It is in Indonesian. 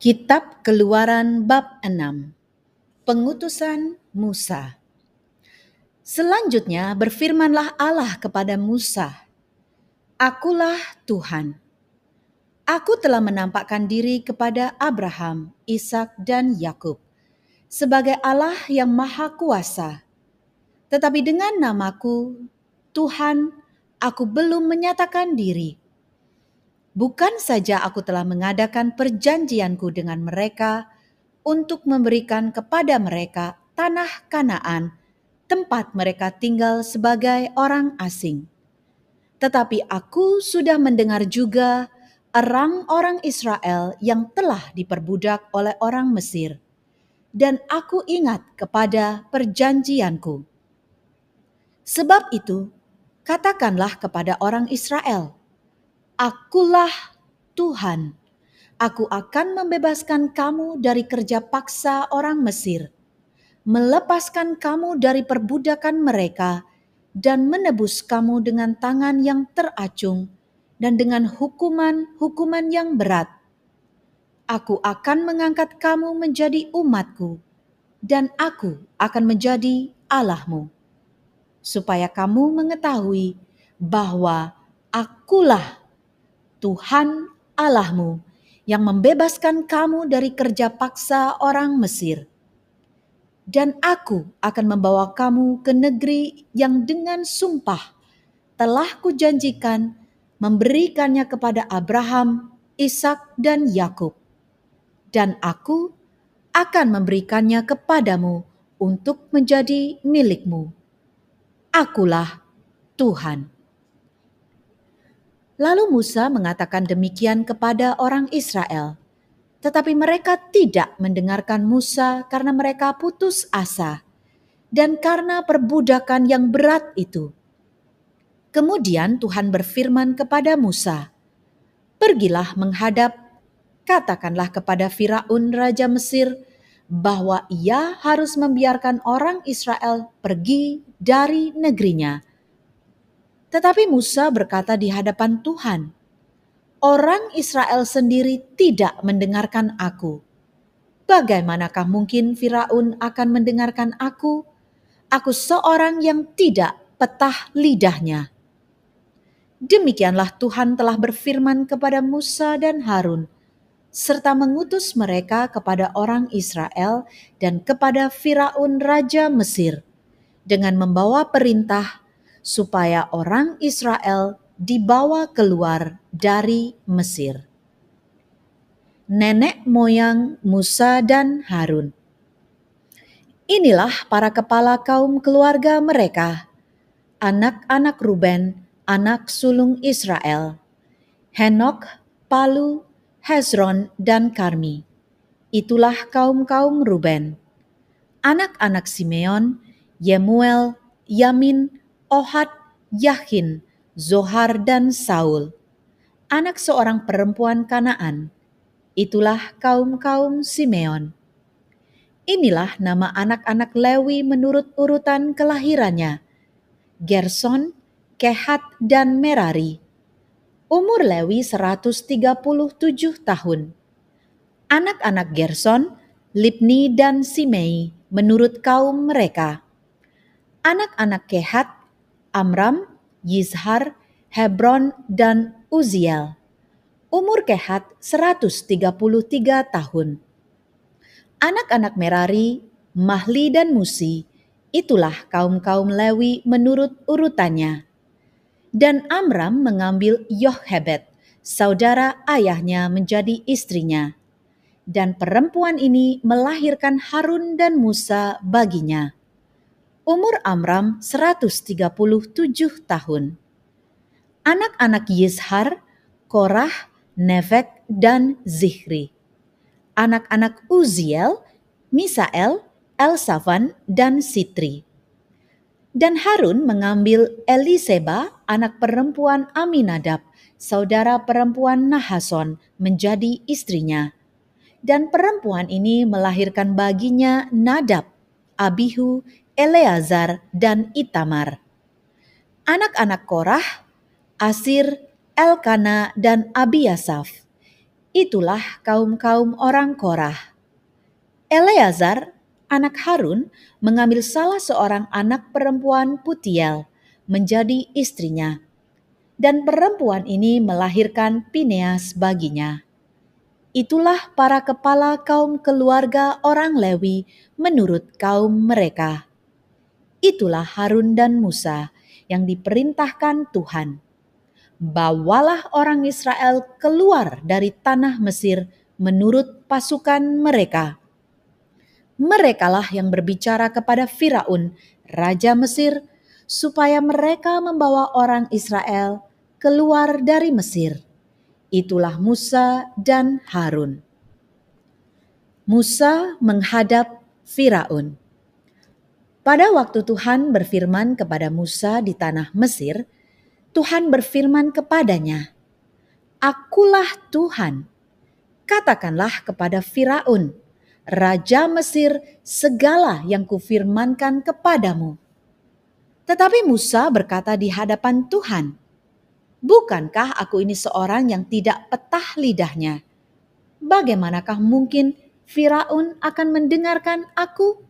Kitab Keluaran bab 6 Pengutusan Musa. Selanjutnya berfirmanlah Allah kepada Musa Akulah Tuhan. Aku telah menampakkan diri kepada Abraham, Ishak dan Yakub sebagai Allah yang maha kuasa. Tetapi dengan namaku Tuhan, aku belum menyatakan diri Bukan saja aku telah mengadakan perjanjianku dengan mereka untuk memberikan kepada mereka tanah Kanaan, tempat mereka tinggal sebagai orang asing. Tetapi aku sudah mendengar juga orang-orang Israel yang telah diperbudak oleh orang Mesir, dan aku ingat kepada perjanjianku. Sebab itu, katakanlah kepada orang Israel, Akulah Tuhan. Aku akan membebaskan kamu dari kerja paksa orang Mesir, melepaskan kamu dari perbudakan mereka, dan menebus kamu dengan tangan yang teracung dan dengan hukuman-hukuman yang berat. Aku akan mengangkat kamu menjadi umatku, dan aku akan menjadi Allahmu, supaya kamu mengetahui bahwa akulah Tuhan Allahmu yang membebaskan kamu dari kerja paksa orang Mesir. Dan aku akan membawa kamu ke negeri yang dengan sumpah telah kujanjikan memberikannya kepada Abraham, Ishak, dan Yakub. Dan aku akan memberikannya kepadamu untuk menjadi milikmu. Akulah Tuhan. Lalu Musa mengatakan demikian kepada orang Israel. Tetapi mereka tidak mendengarkan Musa karena mereka putus asa dan karena perbudakan yang berat itu. Kemudian Tuhan berfirman kepada Musa, "Pergilah menghadap, katakanlah kepada Firaun raja Mesir bahwa ia harus membiarkan orang Israel pergi dari negerinya." Tetapi Musa berkata di hadapan Tuhan, "Orang Israel sendiri tidak mendengarkan aku. Bagaimanakah mungkin Firaun akan mendengarkan aku? Aku seorang yang tidak petah lidahnya." Demikianlah Tuhan telah berfirman kepada Musa dan Harun, serta mengutus mereka kepada orang Israel dan kepada Firaun raja Mesir, dengan membawa perintah supaya orang Israel dibawa keluar dari Mesir. Nenek moyang Musa dan Harun. Inilah para kepala kaum keluarga mereka, anak-anak Ruben, anak sulung Israel, Henok, Palu, Hezron, dan Karmi. Itulah kaum-kaum Ruben. Anak-anak Simeon, Yemuel, Yamin, Ohad, Yahin, Zohar, dan Saul, anak seorang perempuan Kanaan. Itulah kaum-kaum Simeon. Inilah nama anak-anak Lewi menurut urutan kelahirannya. Gerson, Kehat, dan Merari. Umur Lewi 137 tahun. Anak-anak Gerson, Libni dan Simei menurut kaum mereka. Anak-anak Kehat, Amram, Yizhar, Hebron, dan Uziel. Umur Kehat 133 tahun. Anak-anak Merari, Mahli dan Musi, itulah kaum-kaum Lewi menurut urutannya. Dan Amram mengambil Yohebet, saudara ayahnya menjadi istrinya. Dan perempuan ini melahirkan Harun dan Musa baginya umur Amram 137 tahun. Anak-anak Yishar, Korah, Nevek, dan Zihri. Anak-anak Uziel, Misael, Elsafan, dan Sitri. Dan Harun mengambil Eliseba, anak perempuan Aminadab, saudara perempuan Nahason, menjadi istrinya. Dan perempuan ini melahirkan baginya Nadab, Abihu, Eleazar, dan Itamar. Anak-anak Korah, Asir, Elkana, dan Abiasaf. Itulah kaum-kaum orang Korah. Eleazar, anak Harun, mengambil salah seorang anak perempuan Putiel menjadi istrinya. Dan perempuan ini melahirkan Pineas baginya. Itulah para kepala kaum keluarga orang Lewi menurut kaum mereka. Itulah Harun dan Musa yang diperintahkan Tuhan bawalah orang Israel keluar dari tanah Mesir menurut pasukan mereka. Merekalah yang berbicara kepada Firaun, raja Mesir, supaya mereka membawa orang Israel keluar dari Mesir. Itulah Musa dan Harun. Musa menghadap Firaun. Pada waktu Tuhan berfirman kepada Musa di tanah Mesir, Tuhan berfirman kepadanya, "Akulah Tuhan. Katakanlah kepada Firaun, raja Mesir, segala yang kufirmankan kepadamu." Tetapi Musa berkata di hadapan Tuhan, "Bukankah aku ini seorang yang tidak petah lidahnya? Bagaimanakah mungkin Firaun akan mendengarkan aku?"